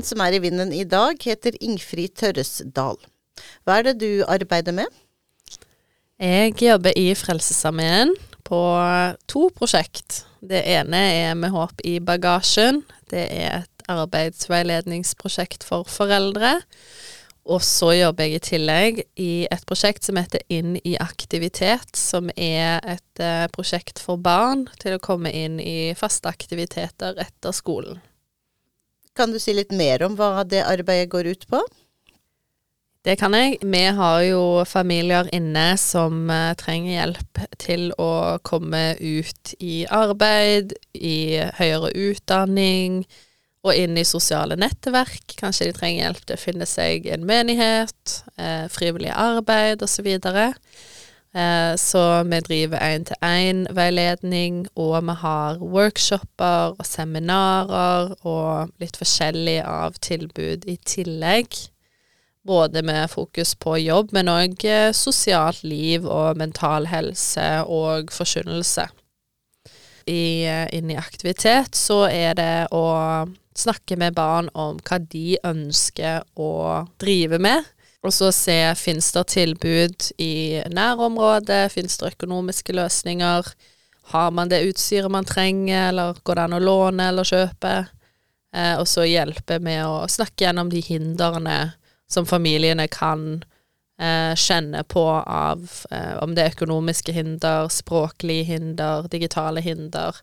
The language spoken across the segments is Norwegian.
Den som er i vinden i dag, heter Ingfrid Tørresdal. Hva er det du arbeider med? Jeg jobber i Frelsesarmeen på to prosjekt. Det ene er Med håp i bagasjen. Det er et arbeidsveiledningsprosjekt for foreldre. Og så jobber jeg i tillegg i et prosjekt som heter Inn i aktivitet, som er et eh, prosjekt for barn til å komme inn i faste aktiviteter etter skolen. Kan du si litt mer om hva det arbeidet går ut på? Det kan jeg. Vi har jo familier inne som eh, trenger hjelp til å komme ut i arbeid, i høyere utdanning og inn i sosiale nettverk. Kanskje de trenger hjelp til å finne seg en menighet, eh, frivillig arbeid osv. Så, videre. eh, så vi driver én-til-én-veiledning, og vi har workshoper og seminarer og litt forskjellig av tilbud i tillegg. Både med fokus på jobb, men òg eh, sosialt liv og mental helse og forkynnelse. I, eh, Inn i aktivitet så er det å snakke med barn om hva de ønsker å drive med. Og så se fins det tilbud i nærområdet, fins det økonomiske løsninger. Har man det utstyret man trenger, eller går det an å låne eller kjøpe? Eh, og så hjelpe med å snakke gjennom de hindrene som familiene kan eh, kjenne på av eh, om det er økonomiske hinder, språklige hinder, digitale hinder.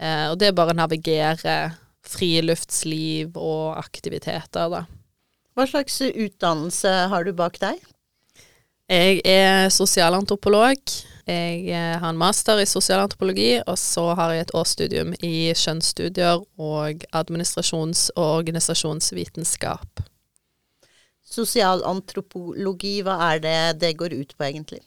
Eh, og det er bare å navigere friluftsliv og aktiviteter, da. Hva slags utdannelse har du bak deg? Jeg er sosialantropolog. Jeg eh, har en master i sosialantropologi, og så har jeg et årsstudium i kjønnsstudier og administrasjons- og organisasjonsvitenskap. Sosialantropologi, hva er det det går ut på egentlig?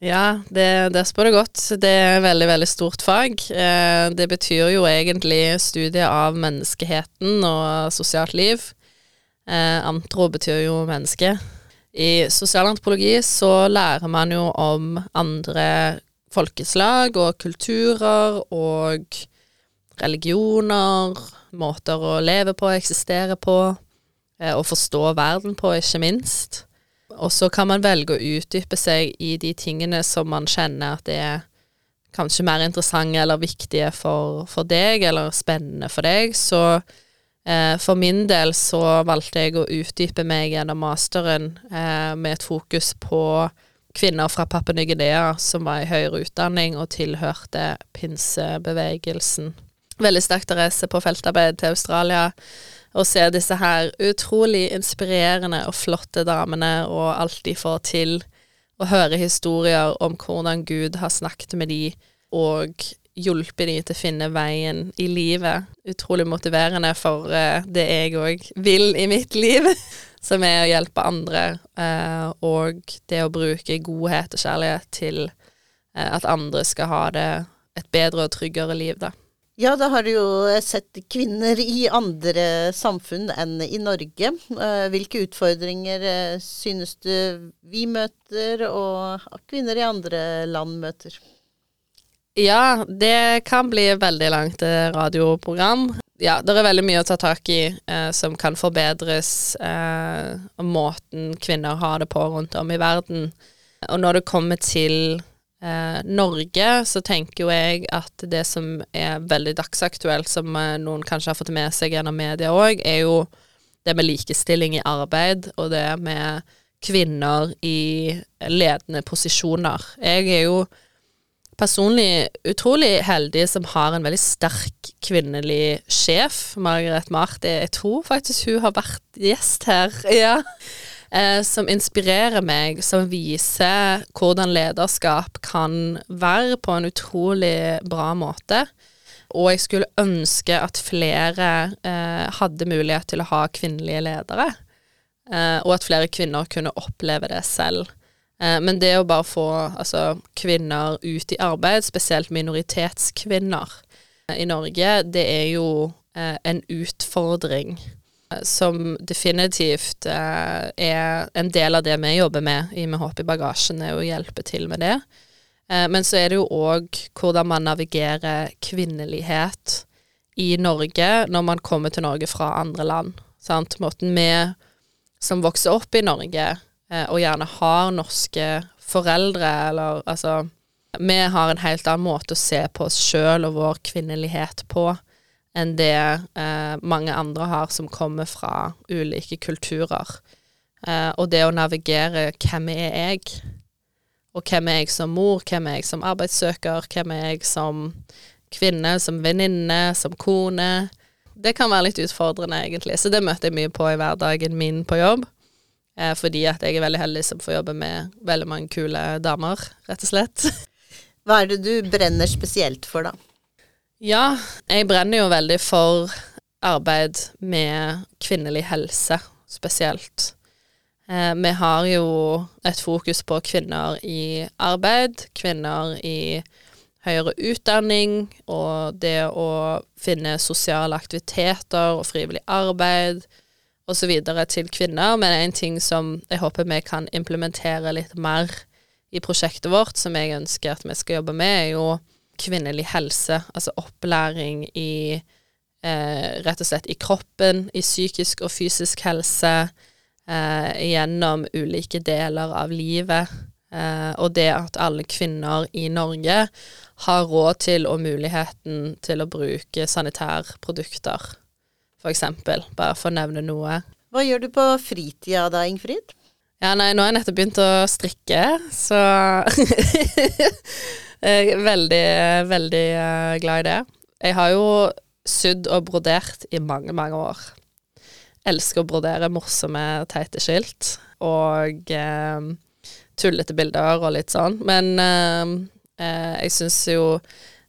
Ja, det, det spør du godt. Det er et veldig, veldig stort fag. Eh, det betyr jo egentlig studie av menneskeheten og sosialt liv. Eh, antro betyr jo menneske. I sosialantropologi så lærer man jo om andre folkeslag og kulturer og religioner, måter å leve på, eksistere på, eh, og forstå verden på, ikke minst. Og så kan man velge å utdype seg i de tingene som man kjenner at det er kanskje mer interessante eller viktige for, for deg, eller spennende for deg. Så for min del så valgte jeg å utdype meg gjennom masteren eh, med et fokus på kvinner fra Papua Ny-Guinea som var i høyere utdanning og tilhørte pinsebevegelsen. Veldig sterk interesse på feltarbeid til Australia og se disse her utrolig inspirerende og flotte damene og alt de får til, og høre historier om hvordan Gud har snakket med de og hjulpet de til å finne veien i livet. Utrolig motiverende for uh, det jeg òg vil i mitt liv, som er å hjelpe andre, uh, og det å bruke godhet og kjærlighet til uh, at andre skal ha det et bedre og tryggere liv, da. Ja, da har du jo sett kvinner i andre samfunn enn i Norge. Eh, hvilke utfordringer eh, synes du vi møter, og kvinner i andre land møter? Ja, det kan bli et veldig langt eh, radioprogram. Ja, det er veldig mye å ta tak i eh, som kan forbedres, eh, måten kvinner har det på rundt om i verden. Og når det kommer til eh, Norge, så tenker jo jeg at det som er veldig dagsaktuelt, som eh, noen kanskje har fått med seg gjennom media òg, er jo det med likestilling i arbeid, og det med kvinner i ledende posisjoner. Jeg er jo personlig utrolig heldig som har en veldig sterk kvinnelig sjef, Margaret Marti. Jeg tror faktisk hun har vært gjest her. Ja. eh, som inspirerer meg, som viser hvordan lederskap kan være på en utrolig bra måte. Og jeg skulle ønske at flere eh, hadde mulighet til å ha kvinnelige ledere, eh, og at flere kvinner kunne oppleve det selv. Eh, men det å bare få altså, kvinner ut i arbeid, spesielt minoritetskvinner eh, i Norge, det er jo eh, en utfordring som definitivt er en del av det vi jobber med i Med håp i bagasjen, er å hjelpe til med det. Men så er det jo òg hvordan man navigerer kvinnelighet i Norge når man kommer til Norge fra andre land. Sant? Måten vi som vokser opp i Norge, og gjerne har norske foreldre, eller altså Vi har en helt annen måte å se på oss sjøl og vår kvinnelighet på enn det eh, mange andre har som kommer fra ulike kulturer. Eh, og det å navigere hvem er jeg, og hvem er jeg som mor, hvem er jeg som arbeidssøker, hvem er jeg som kvinne, som venninne, som kone. Det kan være litt utfordrende, egentlig, så det møter jeg mye på i hverdagen min på jobb. Eh, fordi at jeg er veldig heldig som får jobbe med veldig mange kule damer, rett og slett. Hva er det du brenner spesielt for, da? Ja, jeg brenner jo veldig for arbeid med kvinnelig helse, spesielt. Eh, vi har jo et fokus på kvinner i arbeid, kvinner i høyere utdanning, og det å finne sosiale aktiviteter og frivillig arbeid osv. til kvinner, men en ting som jeg håper vi kan implementere litt mer i prosjektet vårt, som jeg ønsker at vi skal jobbe med, er jo kvinnelig helse. Altså opplæring i eh, rett og slett i kroppen, i psykisk og fysisk helse, eh, gjennom ulike deler av livet. Eh, og det at alle kvinner i Norge har råd til og muligheten til å bruke sanitærprodukter eksempel. Bare for å nevne noe. Hva gjør du på fritida da, Ingfrid? Ja, nei, nå har jeg nettopp begynt å strikke, så Jeg er veldig, veldig uh, glad i det. Jeg har jo sydd og brodert i mange, mange år. Elsker å brodere morsomme, teite skilt og eh, tullete bilder og litt sånn. Men eh, jeg syns jo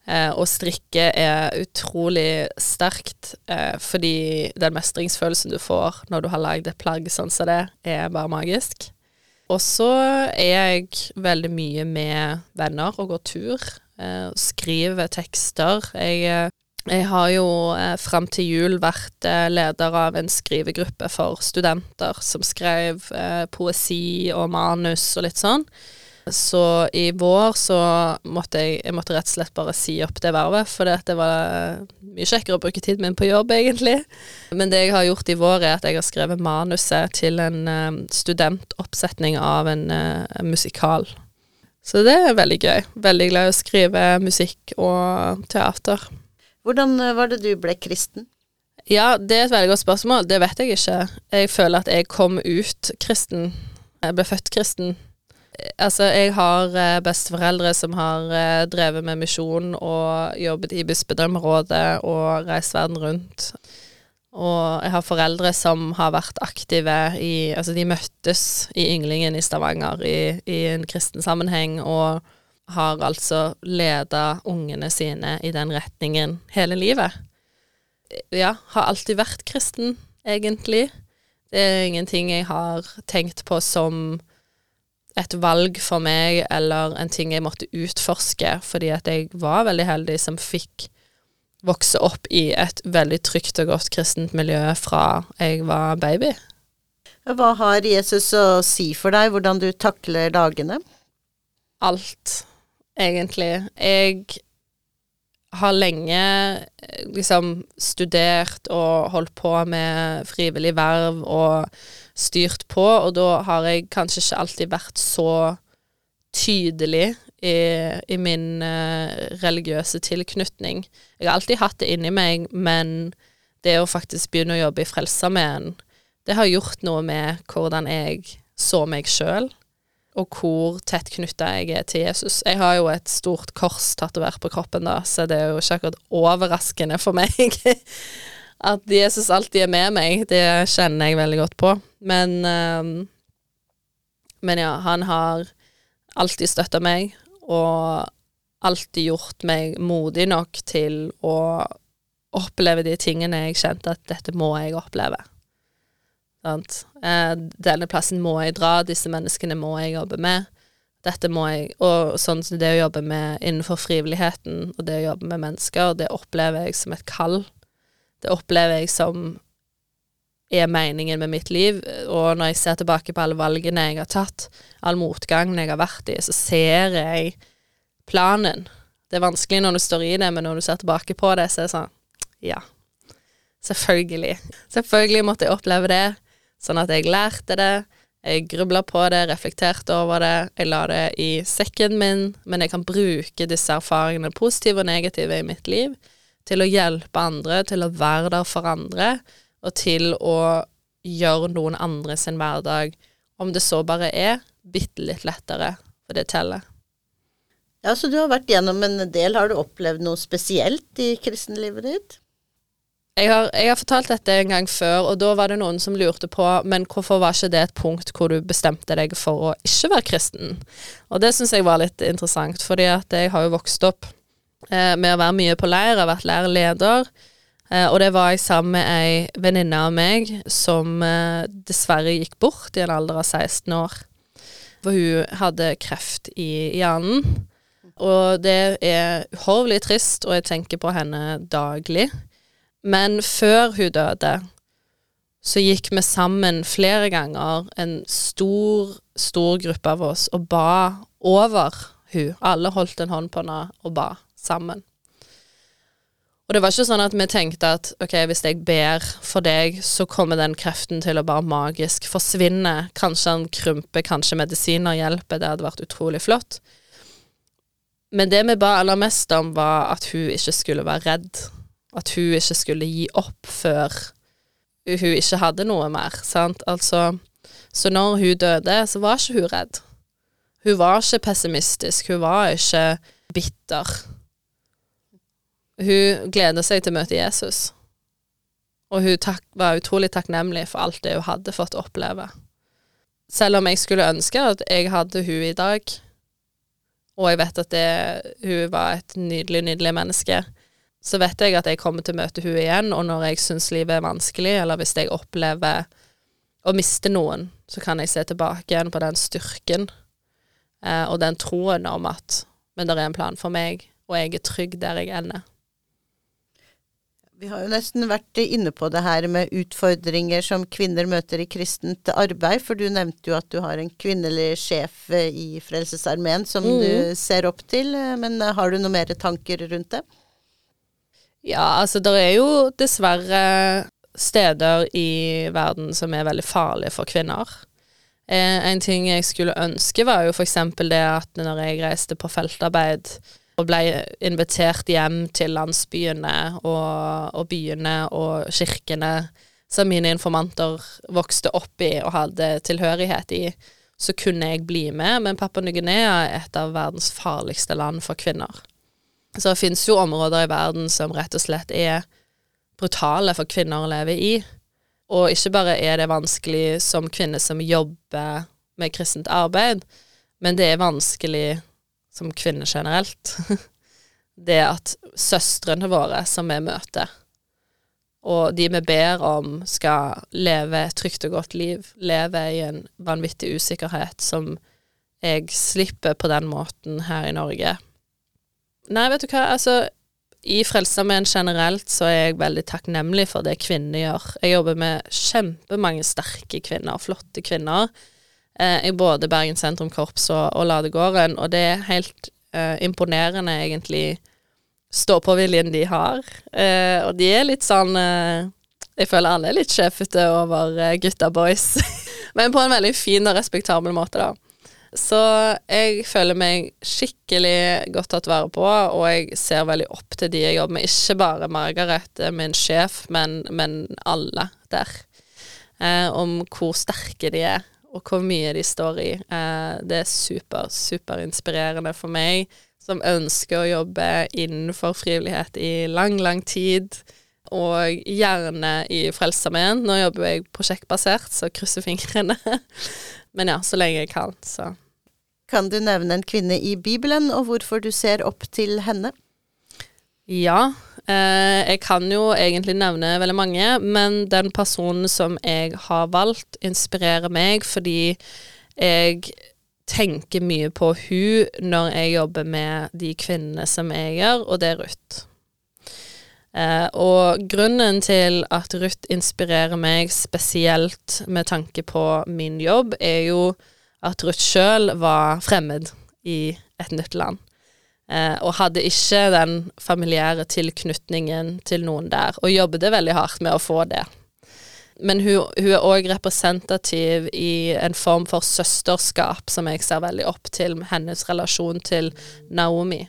Eh, og strikke er utrolig sterkt, eh, fordi den mestringsfølelsen du får når du har lagd et plagg sånn som det, er bare magisk. Og så er jeg veldig mye med venner og går tur. Eh, skriver tekster. Jeg, eh, jeg har jo eh, fram til jul vært eh, leder av en skrivegruppe for studenter som skrev eh, poesi og manus og litt sånn. Så i vår så måtte jeg, jeg måtte rett og slett bare si opp det vervet, for det var mye kjekkere å bruke tiden min på jobb, egentlig. Men det jeg har gjort i vår, er at jeg har skrevet manuset til en um, studentoppsetning av en en musikal. Så det er veldig gøy. Veldig glad i å skrive musikk og teater. Hvordan uh, var det du ble kristen? Ja, det er et veldig godt spørsmål. Det vet jeg ikke. Jeg føler at jeg kom ut kristen. Jeg ble født kristen. Altså, jeg har eh, besteforeldre som har eh, drevet med misjon og jobbet i bispedømmerådet og reist verden rundt. Og jeg har foreldre som har vært aktive i Altså, de møttes i Ynglingen i Stavanger i, i en kristen sammenheng, og har altså leda ungene sine i den retningen hele livet. Ja, har alltid vært kristen, egentlig. Det er ingenting jeg har tenkt på som et valg for meg eller en ting jeg måtte utforske, fordi at jeg var veldig heldig som fikk vokse opp i et veldig trygt og godt kristent miljø fra jeg var baby. Hva har Jesus å si for deg, hvordan du takler dagene? Alt, egentlig. Jeg har lenge liksom studert og holdt på med frivillig verv og styrt på, og da har jeg kanskje ikke alltid vært så tydelig i, i min uh, religiøse tilknytning. Jeg har alltid hatt det inni meg, men det å faktisk begynne å jobbe i Frelsesarmeen, det har gjort noe med hvordan jeg så meg sjøl, og hvor tett knytta jeg er til Jesus. Jeg har jo et stort kors tatovert på kroppen, da, så det er jo ikke akkurat overraskende for meg at Jesus alltid er med meg. Det kjenner jeg veldig godt på. Men um, Men ja, han har alltid støtta meg, og alltid gjort meg modig nok til å oppleve de tingene jeg kjente at dette må jeg oppleve. Sant? Eh, denne plassen må jeg dra, disse menneskene må jeg jobbe med. Dette må jeg Og sånn som det å jobbe med innenfor frivilligheten, og det å jobbe med mennesker, det opplever jeg som et kall. Det opplever jeg som er meningen med mitt liv. Og når jeg ser tilbake på alle valgene jeg har tatt, all motgangen jeg har vært i, så ser jeg planen. Det er vanskelig når du står i det, men når du ser tilbake på det, så er det sånn Ja. Selvfølgelig. Selvfølgelig måtte jeg oppleve det, sånn at jeg lærte det. Jeg grubla på det, reflekterte over det, jeg la det i sekken min, men jeg kan bruke disse erfaringene, positive og negative, i mitt liv til å hjelpe andre, til å være der for andre, og til å gjøre noen andre sin hverdag, om det så bare er bitte litt lettere, for det teller. Ja, så du har vært gjennom en del. Har du opplevd noe spesielt i kristenlivet ditt? Jeg har, jeg har, fortalt dette en gang før, og da var det noen som lurte på men hvorfor var ikke det et punkt hvor du bestemte deg for å ikke være kristen? Og det syns jeg var litt interessant, fordi at jeg har jo vokst opp eh, med å være mye på leir, jeg har vært lærerleder, eh, og det var jeg sammen med ei venninne av meg som eh, dessverre gikk bort i en alder av 16 år. For hun hadde kreft i hjernen, og det er uhorvelig trist, og jeg tenker på henne daglig. Men før hun døde, så gikk vi sammen flere ganger, en stor, stor gruppe av oss, og ba over hun. Alle holdt en hånd på henne og ba sammen. Og det var ikke sånn at vi tenkte at ok, hvis jeg ber for deg, så kommer den kreften til å bare magisk forsvinne. Kanskje han krymper, kanskje medisiner hjelper. Det hadde vært utrolig flott. Men det vi ba aller mest om, var at hun ikke skulle være redd at hun ikke skulle gi opp før hun ikke hadde noe mer, sant. Altså Så når hun døde, så var ikke hun redd. Hun var ikke pessimistisk, hun var ikke bitter. Hun gleder seg til å møte Jesus, og hun var utrolig takknemlig for alt det hun hadde fått oppleve. Selv om jeg skulle ønske at jeg hadde hun i dag, og jeg vet at det, hun var et nydelig, nydelig menneske, så vet jeg at jeg kommer til å møte hun igjen, og når jeg syns livet er vanskelig, eller hvis jeg opplever å miste noen, så kan jeg se tilbake igjen på den styrken eh, og den troen om at men det er en plan for meg, og jeg er trygg der jeg ender. Vi har jo nesten vært inne på det her med utfordringer som kvinner møter i kristent arbeid, for du nevnte jo at du har en kvinnelig sjef i Frelsesarmeen som mm. du ser opp til, men har du noen mer tanker rundt det? Ja, altså det er jo dessverre steder i verden som er veldig farlige for kvinner. Eh, en ting jeg skulle ønske, var jo eksempel det at når jeg reiste på feltarbeid og ble invitert hjem til landsbyene og, og byene og kirkene som mine informanter vokste opp i og hadde tilhørighet i, så kunne jeg bli med, men Papua Ny-Guinea er et av verdens farligste land for kvinner. Så det finnes jo områder i verden som rett og slett er brutale for kvinner å leve i. Og ikke bare er det vanskelig som kvinne som jobber med kristent arbeid, men det er vanskelig som kvinne generelt. det at søstrene våre som vi møter, og de vi ber om skal leve et trygt og godt liv, leve i en vanvittig usikkerhet som jeg slipper på den måten her i Norge, Nei, vet du hva, altså i Frelsesarmeen generelt så er jeg veldig takknemlig for det kvinner gjør. Jeg jobber med kjempemange sterke kvinner, flotte kvinner, eh, i både Bergen Sentrum Korps og, og Ladegården, og det er helt eh, imponerende, egentlig, stå-på-viljen de har. Eh, og de er litt sånn eh, Jeg føler alle er litt sjefete over eh, gutta boys, men på en veldig fin og respektabel måte, da. Så jeg føler meg skikkelig godt tatt vare på, og jeg ser veldig opp til de jeg jobber med. Ikke bare Margaret, min sjef, men, men alle der. Eh, om hvor sterke de er, og hvor mye de står i. Eh, det er super, super inspirerende for meg, som ønsker å jobbe innenfor frivillighet i lang, lang tid. Og gjerne i Frelsesarmeen. Nå jobber jeg prosjektbasert, så krysser fingrene. Men ja, så lenge jeg kan, så. Kan du nevne en kvinne i Bibelen, og hvorfor du ser opp til henne? Ja, eh, jeg kan jo egentlig nevne veldig mange, men den personen som jeg har valgt, inspirerer meg fordi jeg tenker mye på hun når jeg jobber med de kvinnene som jeg gjør, og det er Ruth. Eh, og grunnen til at Ruth inspirerer meg spesielt med tanke på min jobb, er jo at Ruth sjøl var fremmed i et nytt land. Eh, og hadde ikke den familiære tilknytningen til noen der, og jobbet veldig hardt med å få det. Men hun, hun er òg representativ i en form for søsterskap som jeg ser veldig opp til, med hennes relasjon til Naomi.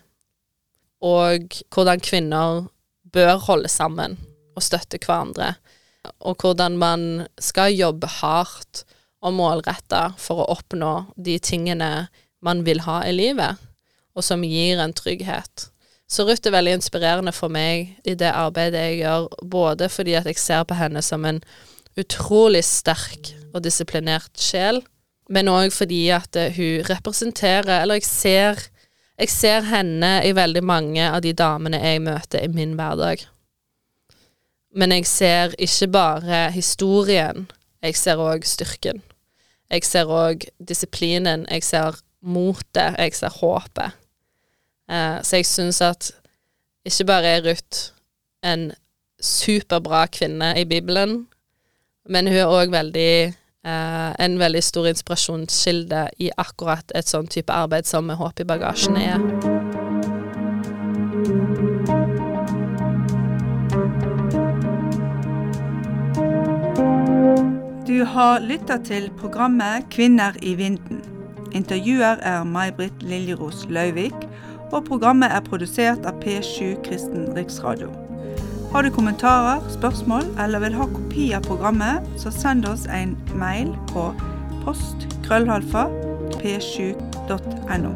Og hvordan kvinner bør holde sammen og støtte hverandre. Og hvordan man skal jobbe hardt og målretta for å oppnå de tingene man vil ha i livet, og som gir en trygghet. Så Ruth er veldig inspirerende for meg i det arbeidet jeg gjør, både fordi at jeg ser på henne som en utrolig sterk og disiplinert sjel, men òg fordi at hun representerer Eller jeg ser, jeg ser henne i veldig mange av de damene jeg møter i min hverdag. Men jeg ser ikke bare historien, jeg ser òg styrken. Jeg ser òg disiplinen, jeg ser motet, jeg ser håpet. Eh, så jeg syns at ikke bare er Ruth en superbra kvinne i Bibelen, men hun er òg veldig eh, en veldig stor inspirasjonskilde i akkurat et sånn type arbeid som Med håp i bagasjen er. Du har lytta til programmet Kvinner i vinden. Intervjuer er May-Britt Liljeros Løyvik, og programmet er produsert av P7 Kristen Riksradio. Har du kommentarer, spørsmål eller vil ha kopi av programmet, så send oss en mail på post krøllhalfa p7.no.